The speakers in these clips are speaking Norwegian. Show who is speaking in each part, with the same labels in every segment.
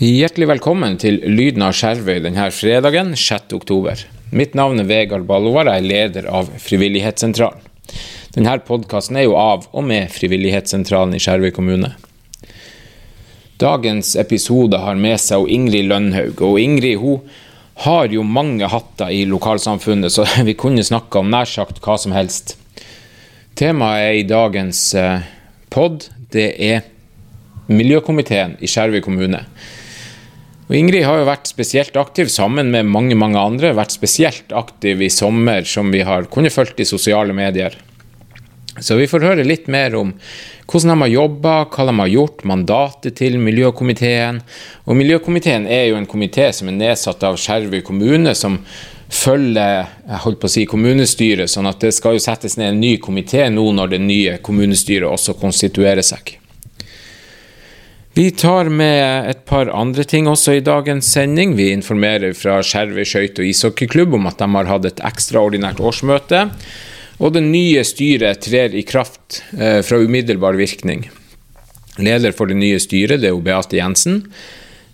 Speaker 1: Hjertelig velkommen til Lyden av Skjervøy denne fredagen 6. oktober. Mitt navn er Vegard Ballovar, jeg er leder av Frivillighetssentralen. Denne podkasten er jo av og med Frivillighetssentralen i Skjervøy kommune. Dagens episode har med seg Ingrid Lønnhaug, og Ingrid hun har jo mange hatter i lokalsamfunnet, så vi kunne snakka om nær sagt hva som helst. Temaet i dagens eh, pod det er miljøkomiteen i Skjervøy kommune. Og Ingrid har jo vært spesielt aktiv sammen med mange mange andre. Vært spesielt aktiv i sommer, som vi har kunnet fulgt i sosiale medier. Så vi får høre litt mer om hvordan de har jobba, hva de har gjort, mandatet til miljøkomiteen. Og miljøkomiteen er jo en komité som er nedsatt av Skjervøy kommune, som følger jeg holdt på å si, kommunestyret, sånn at det skal jo settes ned en ny komité nå når det nye kommunestyret også konstituerer seg. Vi tar med et par andre ting også i dagens sending. Vi informerer fra Skjervøy skøyte- og ishockeyklubb om at de har hatt et ekstraordinært årsmøte. Og det nye styret trer i kraft eh, fra umiddelbar virkning. Leder for det nye styret det er Beate Jensen.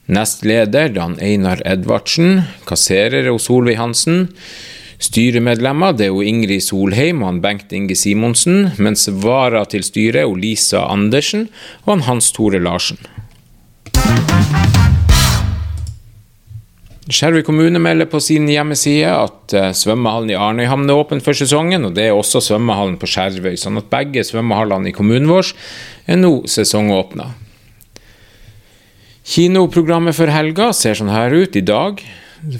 Speaker 1: Nestleder Dan Einar Edvardsen. Kasserer er Solveig Hansen. Styremedlemmer det er Ingrid Solheim og han Bengt Inge Simonsen, mens vara til styret er Lisa Andersen og Hans Tore Larsen. Skjervøy kommune melder på sin hjemmeside at eh, svømmehallen i Arnøyhamn er åpen for sesongen, og det er også svømmehallen på Skjervøy, sånn at begge svømmehallene i kommunen vår er nå sesongåpna. Kinoprogrammet for helga ser sånn her ut i dag.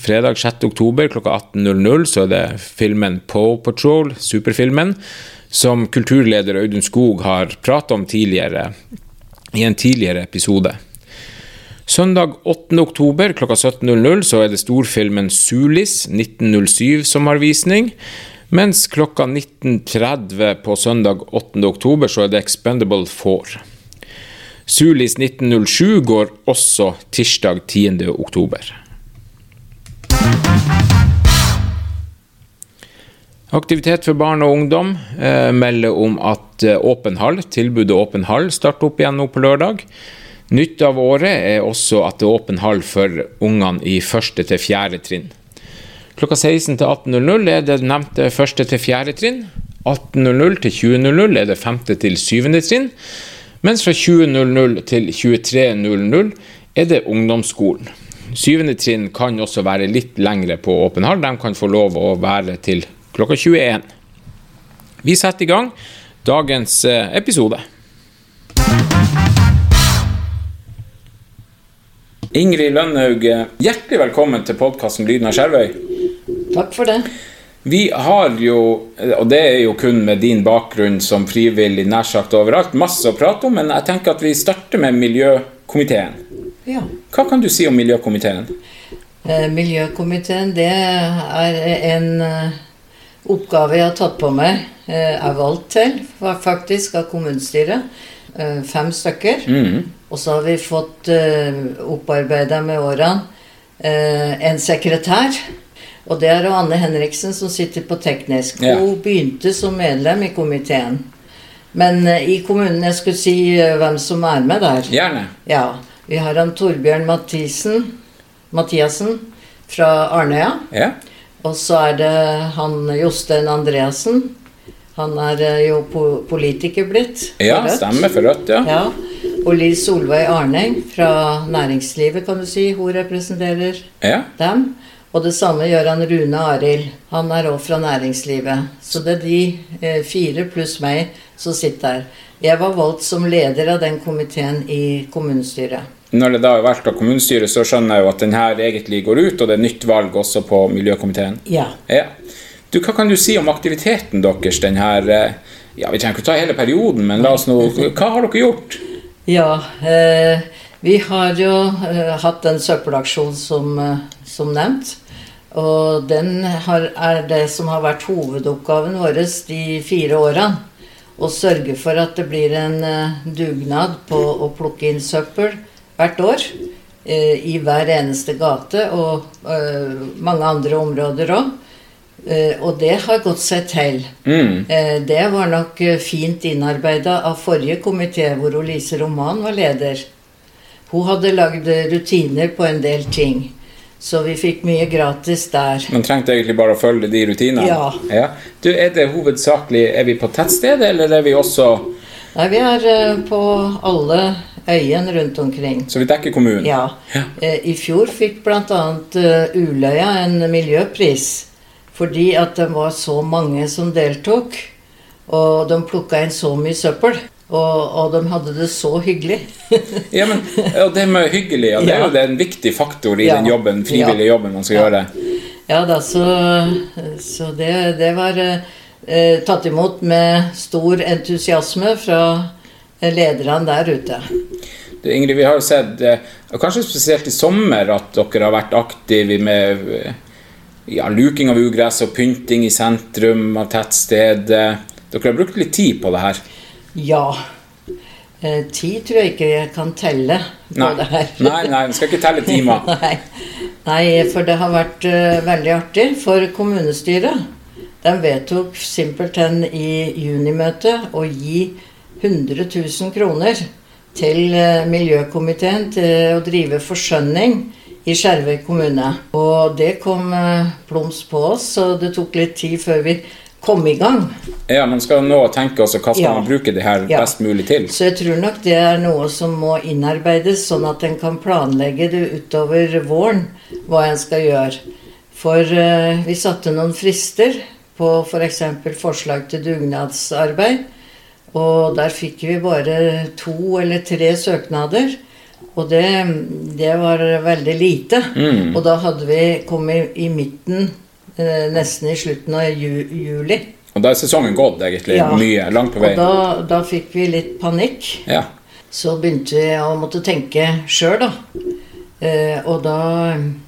Speaker 1: Fredag 6. oktober klokka 18.00 så er det filmen «Pow Patrol, superfilmen, som kulturleder Audun Skog har pratet om tidligere i en tidligere episode. Søndag 8. oktober klokka 17.00 så er det storfilmen Sulis 1907 som har visning. Mens klokka 19.30 på søndag 8. oktober så er det Expendable 4. Sulis 1907 går også tirsdag 10. oktober. Aktivitet for barn og ungdom eh, melder om at eh, Åpen hall, tilbudet Åpen hall starter opp igjen nå på lørdag. Nytt av året er også at det er åpen hall for ungene i første til fjerde trinn. Klokka 16 til 18.00 er det nevnte første til fjerde trinn. 18.00 til 20.00 er det femte til syvende trinn. Mens fra 20.00 til 23.00 er det ungdomsskolen. Syvende trinn kan også være litt lengre på åpen hall. De kan få lov å være til klokka 21. Vi setter i gang dagens eh, episode. Ingrid Lønhaug, hjertelig velkommen til podkasten Lyden av Skjervøy.
Speaker 2: Takk for det.
Speaker 1: Vi har jo, og det er jo kun med din bakgrunn som frivillig nær sagt overalt, masse å prate om, men jeg tenker at vi starter med miljøkomiteen.
Speaker 2: Ja.
Speaker 1: Hva kan du si om miljøkomiteen?
Speaker 2: Eh, Miljøkomiteen, det er en eh, oppgave jeg har tatt på meg. eh, Er valgt til, faktisk, av kommunestyret. Eh, Fem stykker.
Speaker 1: Mhm.
Speaker 2: Og så har vi fått uh, opparbeida med årene uh, en sekretær. Og det er Anne Henriksen som sitter på teknisk.
Speaker 1: Ja.
Speaker 2: Hun begynte som medlem i komiteen. Men uh, i kommunen Jeg skulle si uh, hvem som er med der.
Speaker 1: Gjerne.
Speaker 2: Ja, vi har han Torbjørn Mathisen, Mathiassen fra Arnøya.
Speaker 1: Ja.
Speaker 2: Og så er det han Jostein Andreassen. Han er eh, jo po politiker blitt.
Speaker 1: ja, stemmer for Rødt, ja.
Speaker 2: Ja. Og Liv Solveig Arneng fra næringslivet, kan du si. Hun representerer
Speaker 1: Ja.
Speaker 2: dem. Og det samme gjør han Rune Arild. Han er òg fra næringslivet. Så det er de eh, fire pluss meg som sitter der. Jeg var valgt som leder av den komiteen i kommunestyret.
Speaker 1: Når det da er valgt av kommunestyret, så skjønner jeg jo at den her egentlig går ut, og det er nytt valg også på miljøkomiteen.
Speaker 2: Ja.
Speaker 1: Ja. Du, hva kan du si om aktiviteten deres den her eh, Ja, vi trenger ikke ta hele perioden, men la oss nå Hva har dere gjort?
Speaker 2: Ja, eh, vi har jo eh, hatt en søppelaksjon som, eh, som nevnt. Og den har, er det som har vært hovedoppgaven vår de fire årene. Å sørge for at det blir en eh, dugnad på å plukke inn søppel hvert år. eh, I hver eneste gate og eh, mange andre områder òg. Og det har gått seg til.
Speaker 1: Mm.
Speaker 2: Eh, Det var nok eh, fint innarbeida av forrige komité, hvor Lise Roman var leder. Hun hadde lagd rutiner på en del ting. Så vi fikk mye gratis der.
Speaker 1: Man trengte egentlig bare å følge de rutinene?
Speaker 2: Ja.
Speaker 1: Du, Er det hovedsakelig Er vi på tettstedet, eller er vi også
Speaker 2: Nei, vi er eh, på alle øyene rundt omkring.
Speaker 1: Så vi dekker kommunen?
Speaker 2: Ja.
Speaker 1: Ja.
Speaker 2: Eh, I fjor fikk bl.a. Uløya en miljøpris fordi at det var så mange som deltok. Og de plukka inn så mye søppel. Og, og de hadde det så hyggelig.
Speaker 1: Ja, men ja, det med hyggelig, ja, det er jo det en viktig faktor i
Speaker 2: Ja.
Speaker 1: den jobben, frivillige jobben man skal
Speaker 2: Ja.
Speaker 1: gjøre.
Speaker 2: Ja da, så, så det, det var eh, tatt imot med stor entusiasme fra lederne der ute.
Speaker 1: Du, Ingrid, vi har jo sett, eh, kanskje spesielt i sommer, at dere har vært aktive med ja, luking av ugress og pynting i sentrum av tettstedet. Dere har brukt litt tid på det her.
Speaker 2: Ja. Eh, tid tror jeg ikke jeg kan telle på
Speaker 1: Nei,
Speaker 2: det her.
Speaker 1: nei, nei, vi skal ikke telle timer.
Speaker 2: Nei. Nei, for det har vært uh, veldig artig for kommunestyret. De vedtok simpelthen i junimøtet å gi 100 000 kroner til eh, miljøkomiteen til å drive forskjønning i Skjervøy kommune. Og det kom eh, plums på oss, så det tok litt tid før vi kom i gang.
Speaker 1: Ja, Man skal nå tenke også hva skal
Speaker 2: Ja.
Speaker 1: man bruke det her
Speaker 2: Ja.
Speaker 1: best mulig til.
Speaker 2: Så jeg tror nok det er noe som må innarbeides, sånn at en kan planlegge det utover våren hva en skal gjøre. For uh, vi satte noen frister på f.eks. For forslag til dugnadsarbeid. Og der fikk vi bare to eller tre søknader. Og det, det var veldig lite.
Speaker 1: Mm.
Speaker 2: Og da hadde vi kommet i midten, eh, nesten i slutten av ju juli.
Speaker 1: Og da er sesongen gått, egentlig.
Speaker 2: Ja.
Speaker 1: Mye. Langt på vei.
Speaker 2: Og da, da fikk vi litt panikk.
Speaker 1: Ja.
Speaker 2: Så begynte vi å måtte tenke sjøl, da. Eh, og da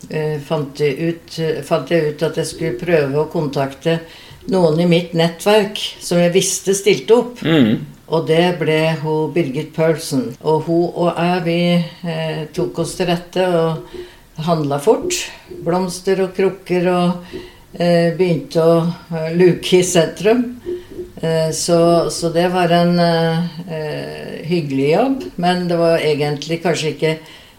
Speaker 2: eh, fant, jeg ut, fant jeg ut at jeg skulle prøve å kontakte noen i mitt nettverk som jeg visste stilte opp.
Speaker 1: Mm.
Speaker 2: Og det ble hun Birgit Paulsen. Og hun og jeg, vi eh, tok oss til rette og handla fort. Blomster og krukker og eh, begynte å eh, luke i sentrum. Eh, så, så det var en eh, eh, hyggelig jobb, men det var egentlig kanskje ikke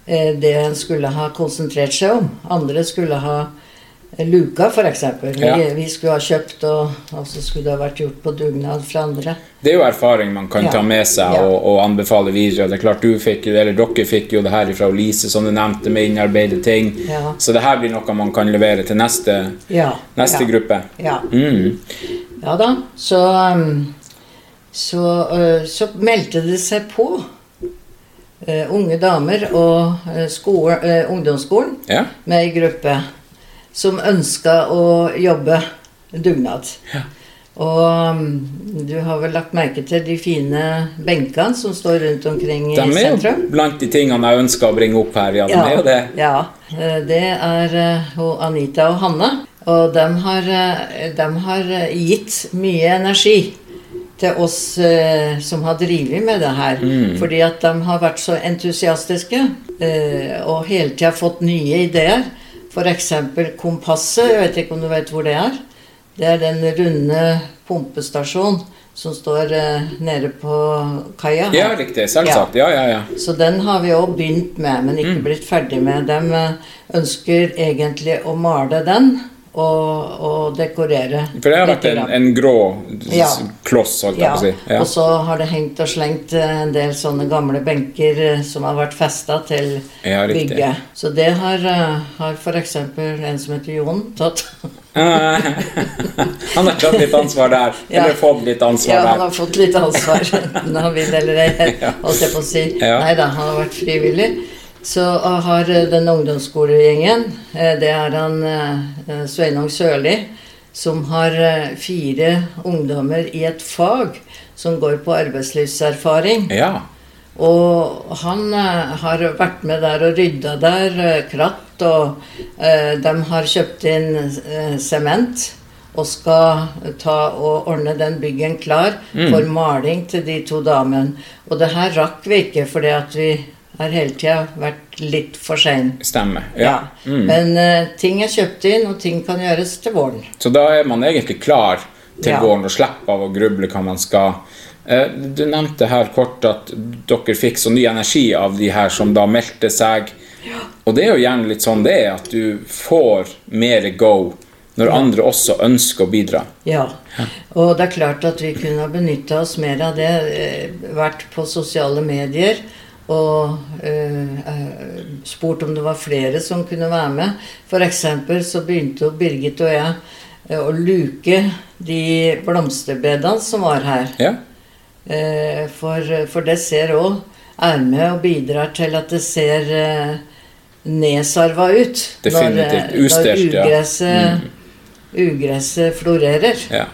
Speaker 2: det en skulle ha konsentrert seg om. Andre skulle ha eh, luka, f.eks. Vi,
Speaker 1: Ja.
Speaker 2: vi skulle ha kjøpt, og, og så skulle det ha vært gjort på dugnad fra andre.
Speaker 1: Det er jo erfaring man kan
Speaker 2: Ja.
Speaker 1: ta med seg
Speaker 2: Ja.
Speaker 1: og, og anbefale videre. Det er klart du fikk, eller Dere fikk jo det her fra Lise, som du nevnte, med innarbeidede ting. Så det her blir noe man kan levere til neste,
Speaker 2: Ja.
Speaker 1: neste
Speaker 2: ja.
Speaker 1: gruppe.
Speaker 2: Ja.
Speaker 1: Mm.
Speaker 2: Ja da. Så, um, så, uh, så meldte det seg på uh, unge damer og uh, skole, uh, ungdomsskolen
Speaker 1: Ja.
Speaker 2: med ei gruppe som ønska å jobbe dugnad.
Speaker 1: Ja.
Speaker 2: Og um, du har vel lagt merke til de fine benkene som står rundt omkring i
Speaker 1: De er jo
Speaker 2: sentrum?
Speaker 1: blant de tingene jeg ønsker å bringe opp her. Ja, de er jo det.
Speaker 2: Ja, eh, det er eh, Anita og Hanne. Og de har, eh, de har gitt mye energi til oss som har drevet med det her. Fordi at de har vært så entusiastiske og hele tida fått nye ideer. F.eks. kompasset. Jeg vet ikke om du vet hvor det er? Det er den runde pumpestasjonen som står eh, nede på kaia.
Speaker 1: Ja, riktig. Selvsagt. Ja, ja, ja.
Speaker 2: Så den har vi òg begynt med, men
Speaker 1: Mm.
Speaker 2: ikke blitt ferdig med. De eh, ønsker egentlig å male den og, og dekorere.
Speaker 1: For det har vært en, en grå
Speaker 2: Ja.
Speaker 1: kloss, holdt jeg
Speaker 2: ja.
Speaker 1: på å si. Ja.
Speaker 2: Og så har det hengt og slengt eh, en del sånne gamle benker eh, som har vært festa til
Speaker 1: Ja,
Speaker 2: bygget. Så det har, eh, har f.eks. en som heter Jon tatt.
Speaker 1: Han har tatt litt ansvar der.
Speaker 2: Ja.
Speaker 1: Eller fått litt ansvar
Speaker 2: Ja, han har fått litt ansvar, enten han vil eller ei, holdt jeg på å si.
Speaker 1: Ja.
Speaker 2: Nei da, han har vært frivillig. Så har eh, den ungdomsskolegjengen, eh, det er han eh, Sveinung Sørli, som har fire ungdommer i et fag som går på arbeidslivserfaring.
Speaker 1: Ja.
Speaker 2: Og han har vært med der og rydda der, kratt, og de har kjøpt inn sement. Og skal ta og ordne den byggen klar for maling til de to damene. Og det her rakk vi ikke, fordi at vi har hele tida vært litt for sein.
Speaker 1: Stemmer.
Speaker 2: Ja.
Speaker 1: Ja. Mm.
Speaker 2: Men uh, ting er kjøpt inn, og ting kan gjøres til våren.
Speaker 1: Så da er man egentlig klar til
Speaker 2: Ja.
Speaker 1: våren og slippe av å gruble hva man skal. uh, Du nevnte her kort at dere fikk så ny energi av de her som da meldte seg. Og det er jo gjerne litt sånn det er, at du får mer go når andre også ønsker å bidra.
Speaker 2: Ja. Og det er klart at vi kunne ha benytta oss mer av det. eh, Vært på sosiale medier og eh, eh, spurt om det var flere som kunne være med. F.eks. så begynte Birgit og jeg eh, å luke de blomsterbedene som var her.
Speaker 1: Ja,
Speaker 2: Eh, For, for det ser òg er med og bidrar til at det ser eh, nedsarva ut.
Speaker 1: Definitivt.
Speaker 2: Når,
Speaker 1: ja.
Speaker 2: når
Speaker 1: ugresset,
Speaker 2: ugresset, ugresset florerer.
Speaker 1: ja.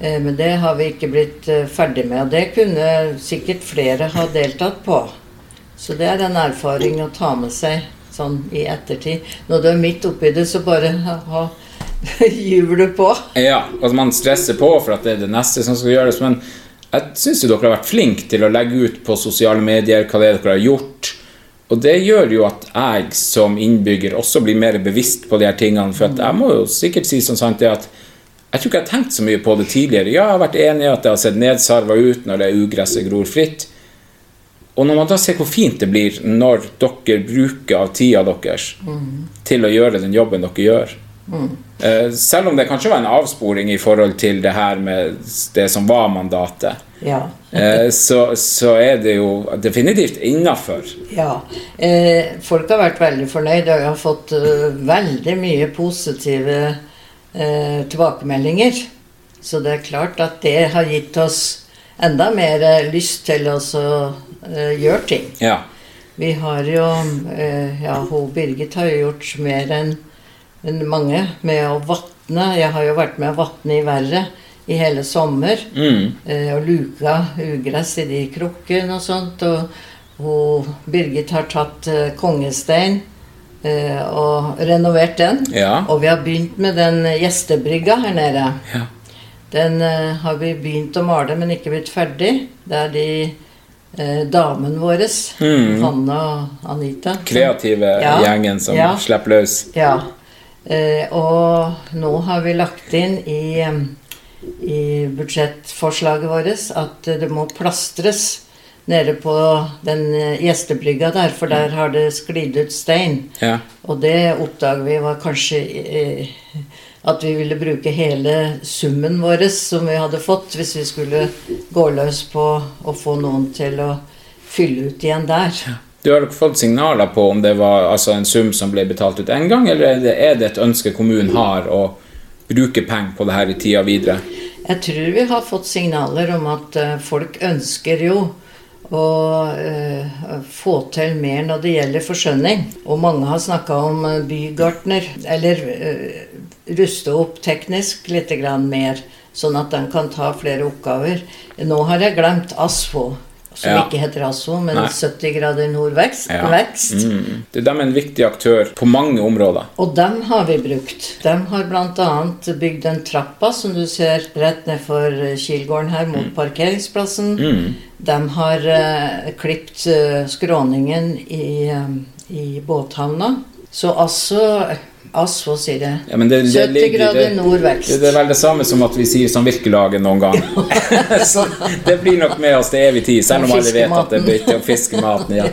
Speaker 2: Eh, Men det har vi ikke blitt eh, ferdig med. Og det kunne sikkert flere ha deltatt på. Så det er en erfaring å ta med seg sånn i ettertid. Når du er midt oppi det, så bare ha, du på.
Speaker 1: Ja, at man stresser på for at det er det neste som skal gjøres, men jeg syns dere har vært flinke til å legge ut på sosiale medier hva det er dere har gjort. Og det gjør jo at jeg som innbygger også blir mer bevisst på de her tingene. For jeg må jo sikkert si sånn sant det at jeg tror ikke jeg har tenkt så mye på det tidligere. Ja, jeg har vært enig i at det har sett nedsarva ut når det ugresset gror fritt. Og når man da ser hvor fint det blir når dere bruker av tida deres til å gjøre den jobben dere gjør Eh, Selv om det kanskje var en avsporing i forhold til det her med det som var mandatet,
Speaker 2: Ja.
Speaker 1: eh, så, så er det jo definitivt innafor.
Speaker 2: Ja. Eh, folk har vært veldig fornøyd, og jeg har fått veldig mye positive tilbakemeldinger. Så det er klart at det har gitt oss enda mer lyst til å så, gjør ting.
Speaker 1: Ja.
Speaker 2: Vi har jo uh, Ja, hun Birgit har jo gjort mer enn en mange med å vatne. Jeg har jo vært med å vatne i været i hele sommer.
Speaker 1: Mm.
Speaker 2: Uh, og luka ugress i de krukkene og sånt. Og, hun Birgit har tatt kongestein og renovert den.
Speaker 1: Ja.
Speaker 2: Og vi har begynt med den gjestebrygga her nede.
Speaker 1: ja.
Speaker 2: Den har vi begynt å male, men ikke blitt ferdig. Det er de eh, damene våre,
Speaker 1: Mm.
Speaker 2: Hanne og Anita.
Speaker 1: Kreative
Speaker 2: Ja.
Speaker 1: gjengen som
Speaker 2: Ja.
Speaker 1: slipper løs.
Speaker 2: Ja. Eh, og nå har vi lagt inn i, i budsjettforslaget vårt at det må plastres nede på den eh, gjestebrygga der, for der har det sklidd ut stein.
Speaker 1: Ja.
Speaker 2: Og det oppdager vi var kanskje eh, at vi ville bruke hele summen vår som vi hadde fått, hvis vi skulle gå løs på å få noen til å fylle ut igjen der.
Speaker 1: Du har fått signaler på om det var altså, en sum som ble betalt ut én gang, eller er det, er det et ønske kommunen har å bruke penger på det her i tida videre?
Speaker 2: Jeg tror vi har fått signaler om at eh, folk ønsker jo å eh, få til mer når det gjelder forskjønning. Og mange har snakka om eh, bygartner, eller eh, ruste opp teknisk litt mer, sånn at den kan ta flere oppgaver. Nå har jeg glemt ASFO, som
Speaker 1: Ja.
Speaker 2: ikke heter ASFO, men
Speaker 1: Nei.
Speaker 2: 70 grader nordvekst.
Speaker 1: Ja.
Speaker 2: Vekst.
Speaker 1: Mm. De er en viktig aktør på mange områder.
Speaker 2: Og dem har vi brukt. De har bl.a. bygd den trappa som du ser rett nedfor Kilgården her, mot parkeringsplassen.
Speaker 1: Mm.
Speaker 2: De har uh, klipt uh, skråningen i, um, i båthavna. Så altså Asfo, sier det.
Speaker 1: Ja, men det, det
Speaker 2: 70
Speaker 1: ligger-
Speaker 2: grader
Speaker 1: det-
Speaker 2: nordvekst.
Speaker 1: Det, det er vel det samme som at vi sier samvirkelaget noen gang. så det blir nok med oss til evig tid, selv om alle vet at det er bytte og fiskematen. Ja.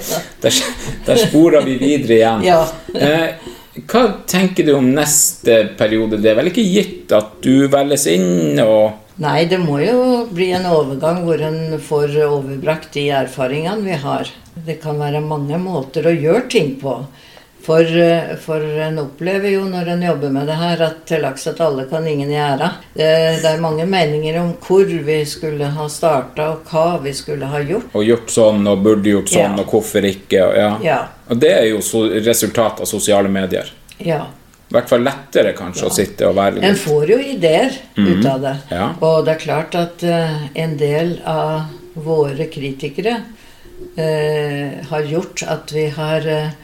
Speaker 1: Der, der sporer vi videre igjen.
Speaker 2: Ja.
Speaker 1: Eh, hva tenker du om neste periode? Det er vel ikke gitt at du velges inn og
Speaker 2: Nei, det må jo bli en overgang hvor en får overbrakt de erfaringene vi har. Det kan være mange måter å gjøre ting på. For, eh, for en opplever jo når en jobber med det her, at til laks at alle kan ingen gjøre. Det, det er mange meninger om hvor vi skulle ha starta, og hva vi skulle ha gjort.
Speaker 1: og gjort sånn og burde gjort sånn
Speaker 2: Ja.
Speaker 1: og hvorfor ikke. Og, ja.
Speaker 2: Ja.
Speaker 1: og det er jo så, resultat av sosiale medier.
Speaker 2: ja.
Speaker 1: I hvert fall lettere kanskje å sitte og være litt En
Speaker 2: får jo ideer ut av det.
Speaker 1: Ja.
Speaker 2: Og det er klart at uh, en del av våre kritikere uh, har gjort at vi har eh,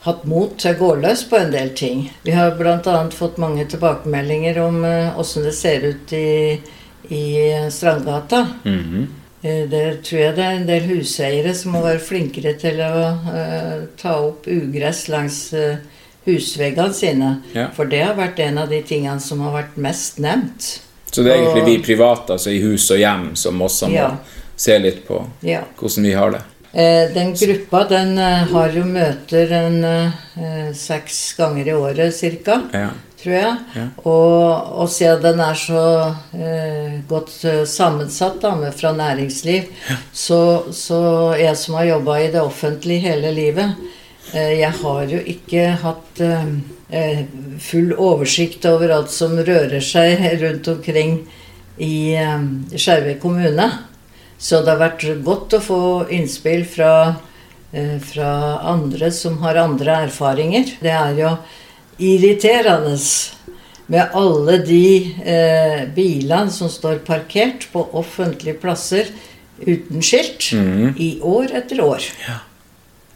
Speaker 2: hatt mot til å gå løs på en del ting. Vi har bl.a. fått mange tilbakemeldinger om åssen det ser ut i, i Strandgata.
Speaker 1: Mm
Speaker 2: -hmm. Der tror jeg det er en del huseiere som må være flinkere til å uh, ta opp ugress langs uh, husveggene sine.
Speaker 1: Ja.
Speaker 2: For det har vært en av de tingene som har vært mest nevnt.
Speaker 1: Så det er egentlig
Speaker 2: Og-
Speaker 1: vi private, altså i hus og hjem, som også må
Speaker 2: Ja.
Speaker 1: se litt på
Speaker 2: Ja.
Speaker 1: hvordan vi har det.
Speaker 2: Eh, Den gruppa den eh, har jo møter en eh, seks ganger i året ca.
Speaker 1: Ja.
Speaker 2: tror jeg.
Speaker 1: Ja.
Speaker 2: Og, og siden den er så eh, godt sammensatt da, med fra næringsliv, så, så jeg som har jobba i det offentlige hele livet, eh, jeg har jo ikke hatt eh, full oversikt over alt som rører seg rundt omkring i eh, Skjervøy kommune. Så det har vært godt å få innspill fra, eh, fra andre som har andre erfaringer. Det er jo irriterende med alle de eh, bilene som står parkert på offentlige plasser uten skilt i år etter år.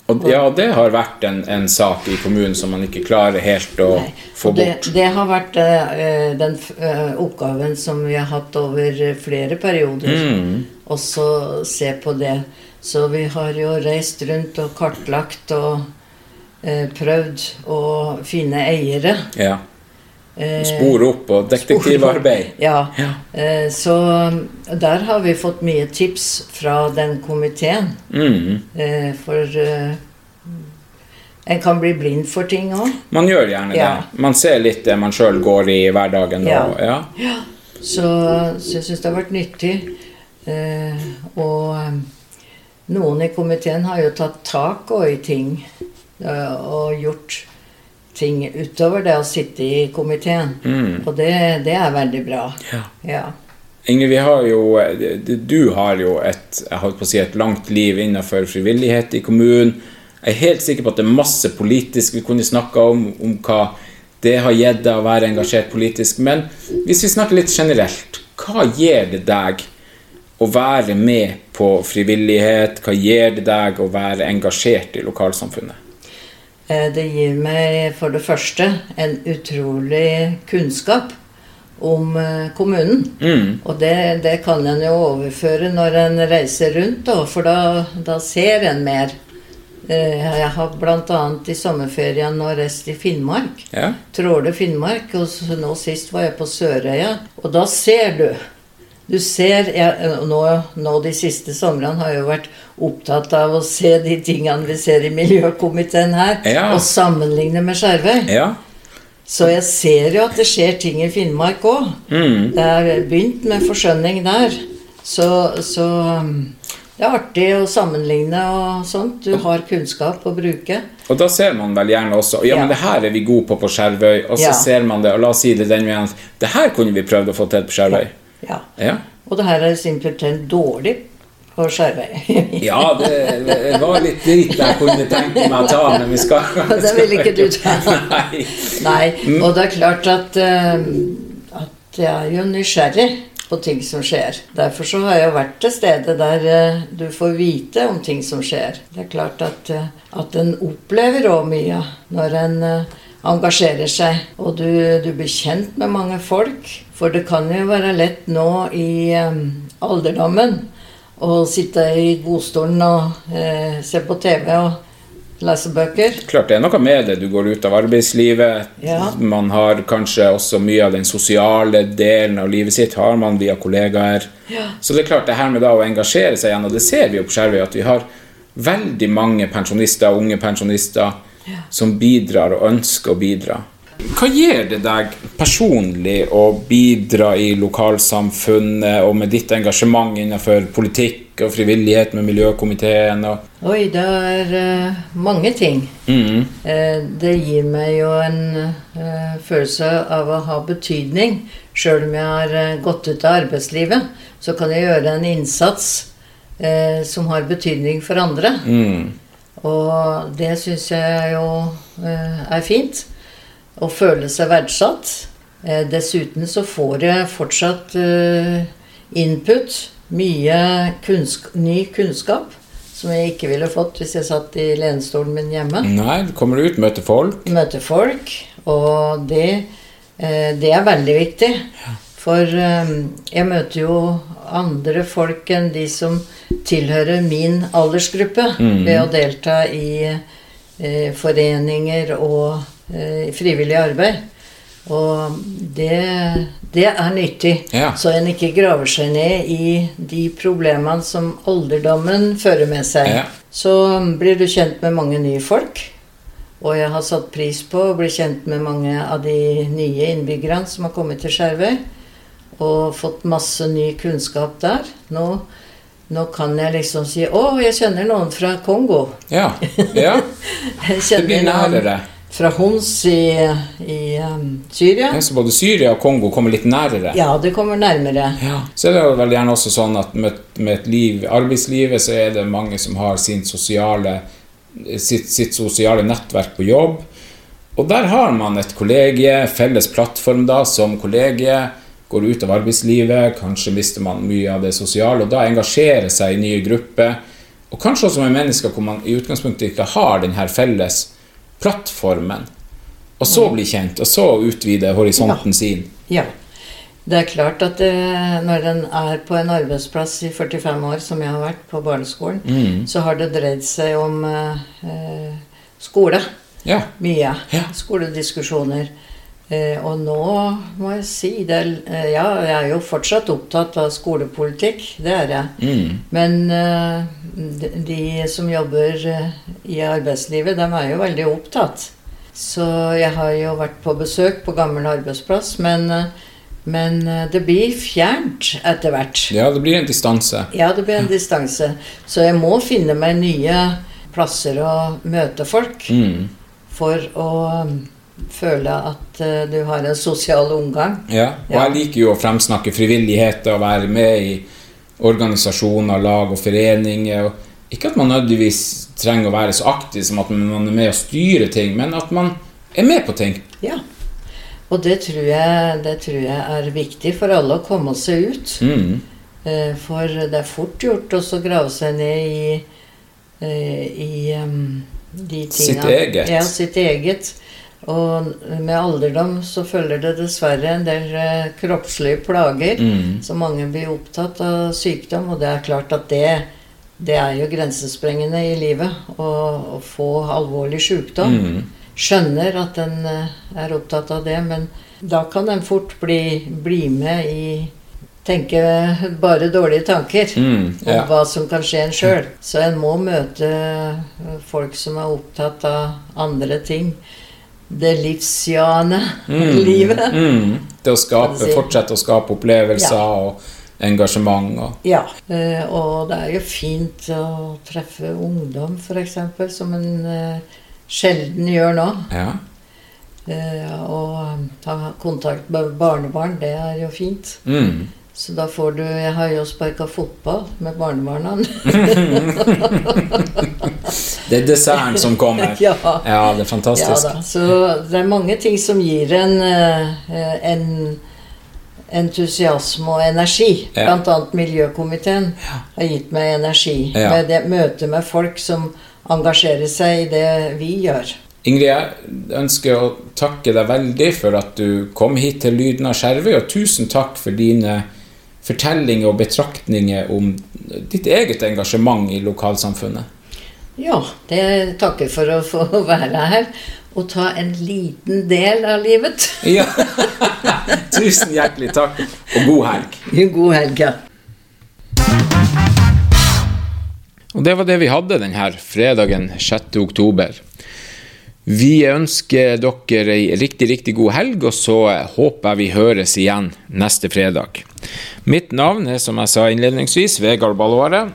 Speaker 1: Og ja, det har vært en, en sak i kommunen som man ikke klarer helt å
Speaker 2: Nei,
Speaker 1: få
Speaker 2: bort. det,
Speaker 1: bort.
Speaker 2: det har vært uh, den uh, oppgaven som vi har hatt over flere perioder.
Speaker 1: Mm.
Speaker 2: Også se på det. Så vi har jo reist rundt og kartlagt og uh, prøvd å finne eiere.
Speaker 1: Ja.
Speaker 2: Eh,
Speaker 1: Spore opp og detektivarbeid.
Speaker 2: Ja.
Speaker 1: Ja.
Speaker 2: Eh, så der har vi fått mye tips fra den komiteen.
Speaker 1: Mm.
Speaker 2: Eh, for en kan bli blind for ting òg.
Speaker 1: Man gjør gjerne
Speaker 2: Ja.
Speaker 1: det. Man ser litt det man sjøl går i hverdagen.
Speaker 2: Ja.
Speaker 1: Og, ja.
Speaker 2: Så, så jeg syns det har vært nyttig. Eh, og noen i komiteen har jo tatt tak også i ting. og gjort ting utover det å sitte i komiteen.
Speaker 1: Mm.
Speaker 2: Og det, det er veldig bra.
Speaker 1: Ja.
Speaker 2: Ja.
Speaker 1: Ingrid, vi har jo, du har jo et, jeg holdt på å si, et langt liv innenfor frivillighet i kommunen. Jeg er helt sikker på at det er masse politisk vi kunne snakka om, om hva det har gitt deg å være engasjert politisk. Men hvis vi snakker litt generelt, hva gir det deg å være med på frivillighet? Hva gir det deg å være engasjert i lokalsamfunnet?
Speaker 2: Eh, Det gir meg for det første en utrolig kunnskap om eh, kommunen.
Speaker 1: Mm.
Speaker 2: Og det, det kan en jo overføre når en reiser rundt, for da, da ser en mer. Eh, Jeg har bl.a. i sommerferien nå reist i Finnmark.
Speaker 1: Ja.
Speaker 2: Tråle Finnmark, og nå sist var jeg på Sørøya. Og da ser du. Du ser jeg, nå, nå de siste somrene har jeg jo vært opptatt av å se de tingene vi ser i miljøkomiteen her,
Speaker 1: Ja.
Speaker 2: og sammenligne med Skjervøy.
Speaker 1: Ja.
Speaker 2: Så jeg ser jo at det skjer ting i Finnmark òg.
Speaker 1: Mm.
Speaker 2: Det er begynt med forskjønning der. Så, så det er artig å sammenligne og sånt. Du har kunnskap å bruke.
Speaker 1: Og da ser man vel gjerne også Ja, men det her er vi gode på på Skjervøy. Og så ser man det, og la oss si det den veien Det her kunne vi prøvd å få til på Skjervøy.
Speaker 2: Ja.
Speaker 1: Ja.
Speaker 2: Og det her er simpelthen dårlig på Skjervøy.
Speaker 1: Ja, det, var litt dritt jeg kunne tenke meg å ta, men vi skal
Speaker 2: Det vil ikke du ta.
Speaker 1: Nei.
Speaker 2: Nei, og det er klart at, eh, at jeg er jo nysgjerrig på ting som skjer. Derfor så har jeg vært til stede der eh, du får vite om ting som skjer. Det er klart at, eh, at en opplever òg mye når en engasjerer seg. Og du, du blir kjent med mange folk. For det kan jo være lett nå i alderdommen å sitte i godstolen og eh, se på TV og lese bøker.
Speaker 1: Klart det er noe med det. Du går ut av arbeidslivet.
Speaker 2: Ja.
Speaker 1: Man har kanskje også mye av den sosiale delen av livet sitt har man via kollegaer.
Speaker 2: Ja.
Speaker 1: Så det er klart det her med da å engasjere seg igjen, og det ser vi jo på Skjervøy, at vi har veldig mange pensjonister, unge pensjonister, som bidrar og ønsker å bidra. Hva gir det deg personlig å bidra i lokalsamfunnet og med ditt engasjement innenfor politikk og frivillighet med miljøkomiteen? Og
Speaker 2: Oi, det er uh, mange ting.
Speaker 1: mm,
Speaker 2: Uh, det gir meg jo en uh, følelse av å ha betydning. Sjøl om jeg har gått ut av arbeidslivet, så kan jeg gjøre en innsats eh, som har betydning for andre.
Speaker 1: mm,
Speaker 2: Og det syns jeg jo eh, er fint. Å føle seg verdsatt. Eh, dessuten så får jeg fortsatt eh, input. Mye kunnsk ny kunnskap som jeg ikke ville fått hvis jeg satt i lenestolen min hjemme.
Speaker 1: Nei, du kommer ut, møter folk.
Speaker 2: Møter folk. Og det, det er veldig viktig. For eh, jeg møter jo andre folk enn de som tilhører min aldersgruppe, ved å delta i eh, foreninger og eh, frivillig arbeid. Og det, det er nyttig,
Speaker 1: Ja.
Speaker 2: så en ikke graver seg ned i de problemene som alderdommen fører med seg.
Speaker 1: Ja.
Speaker 2: Så blir du kjent med mange nye folk. Og jeg har satt pris på å bli kjent med mange av de nye innbyggerne som har kommet til Skjervøy. Og fått masse ny kunnskap der. Nå, nå kan jeg liksom si 'Å, jeg kjenner noen fra Kongo'.
Speaker 1: Ja. ja. Det blir nærere.
Speaker 2: fra Homs i, i um, Syria.
Speaker 1: Ja, så både Syria og Kongo kommer litt nærere.
Speaker 2: Ja, det kommer nærmere.
Speaker 1: Ja. Så er det vel gjerne også sånn at med, med et liv, arbeidslivet så er det mange som har sin sosiale, sitt, sitt sosiale nettverk på jobb. Og der har man et kollegie, felles plattform da, som kollegie. Går ut av arbeidslivet, kanskje mister man mye av det sosiale, og da engasjerer seg i nye grupper. Og kanskje også med mennesker hvor man i utgangspunktet ikke har den her felles plattformen. Og så bli kjent, og så utvide horisonten sin.
Speaker 2: Ja. Det er klart at det, når en er på en arbeidsplass i 45 år, som jeg har vært på barneskolen,
Speaker 1: Mm.
Speaker 2: så har det dreid seg om eh, eh, skole.
Speaker 1: Ja.
Speaker 2: Mye.
Speaker 1: Ja.
Speaker 2: Skolediskusjoner. Eh, og nå må jeg si det, eh, Ja, jeg er jo fortsatt opptatt av skolepolitikk. Det er jeg.
Speaker 1: Mm.
Speaker 2: Men eh, de, som jobber i arbeidslivet, de er jo veldig opptatt. Så jeg har jo vært på besøk på gammel arbeidsplass, men, men det blir fjernt etter hvert.
Speaker 1: ja, det blir en distanse.
Speaker 2: Ja, det blir en distanse. Så jeg må finne meg nye plasser å møte folk
Speaker 1: Mm.
Speaker 2: for å føle at eh, du har en sosial omgang.
Speaker 1: Ja, og jeg liker jo å fremsnakke frivillighet og være med i organisasjoner, lag og foreninger. Og ikke at man nødvendigvis trenger å være så aktiv som at man er med å styre ting, men at man er med på ting.
Speaker 2: Ja. Og det tror, jeg, det tror jeg er viktig for alle å komme seg ut.
Speaker 1: Mm.
Speaker 2: Eh, For det er fort gjort å grave seg ned i, eh, i em, de
Speaker 1: Sitt eget.
Speaker 2: Ja, sitt eget. Og med alderdom så følger det dessverre en del eh, kroppslige plager.
Speaker 1: Mm.
Speaker 2: Så mange blir opptatt av sykdom, og det er klart at det, det er jo grensesprengende i livet å, å få alvorlig sykdom.
Speaker 1: Mm.
Speaker 2: Skjønner at en eh, er opptatt av det, men da kan en fort bli, bli med i Tenke bare dårlige tanker
Speaker 1: Mm.
Speaker 2: om hva som kan skje en sjøl. Så en må møte folk som er opptatt av andre ting. Det livsjane
Speaker 1: Mm.
Speaker 2: livet.
Speaker 1: Mm. Det å skape,
Speaker 2: si.
Speaker 1: fortsette å skape opplevelser og engasjement. Og,
Speaker 2: Ja, eh, og det er jo fint å treffe ungdom, f.eks., som en eh, sjelden gjør nå.
Speaker 1: ja.
Speaker 2: Eh, Og ta kontakt med barnebarn, det er jo fint.
Speaker 1: Mm.
Speaker 2: Så da får du Jeg har jo sparka fotball med barnebarna.
Speaker 1: Det er desserten som kommer.
Speaker 2: ja.
Speaker 1: Ja, det er
Speaker 2: ja
Speaker 1: fantastisk.
Speaker 2: da. Så det er mange ting som gir en, eh, en entusiasme og energi.
Speaker 1: Ja.
Speaker 2: Blant annet Miljøkomiteen har gitt meg energi.
Speaker 1: Ja.
Speaker 2: Med det møtet med folk som engasjerer seg i det vi gjør.
Speaker 1: Ingrid, jeg ønsker å takke deg veldig for at du kom hit til Lyden av Skjervøy, og tusen takk for dine fortellinger og betraktninger om ditt eget engasjement i lokalsamfunnet.
Speaker 2: Ja, det takker for å få være her og ta en liten del av livet.
Speaker 1: Ja. Tusen hjertelig takk, og god helg.
Speaker 2: God helg, ja.
Speaker 1: Og det var det vi hadde denne fredagen 6. oktober. Vi ønsker dere ei riktig, riktig god helg, og så håper jeg vi høres igjen neste fredag. Mitt navn er, som jeg sa innledningsvis, Vegard Ballåre.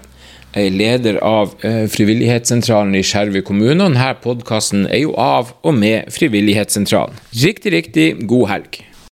Speaker 1: Jeg er leder av eh, Frivillighetssentralen i Skjervøy kommune, og denne podkasten er jo av og med Frivillighetssentralen. Riktig, riktig god helg.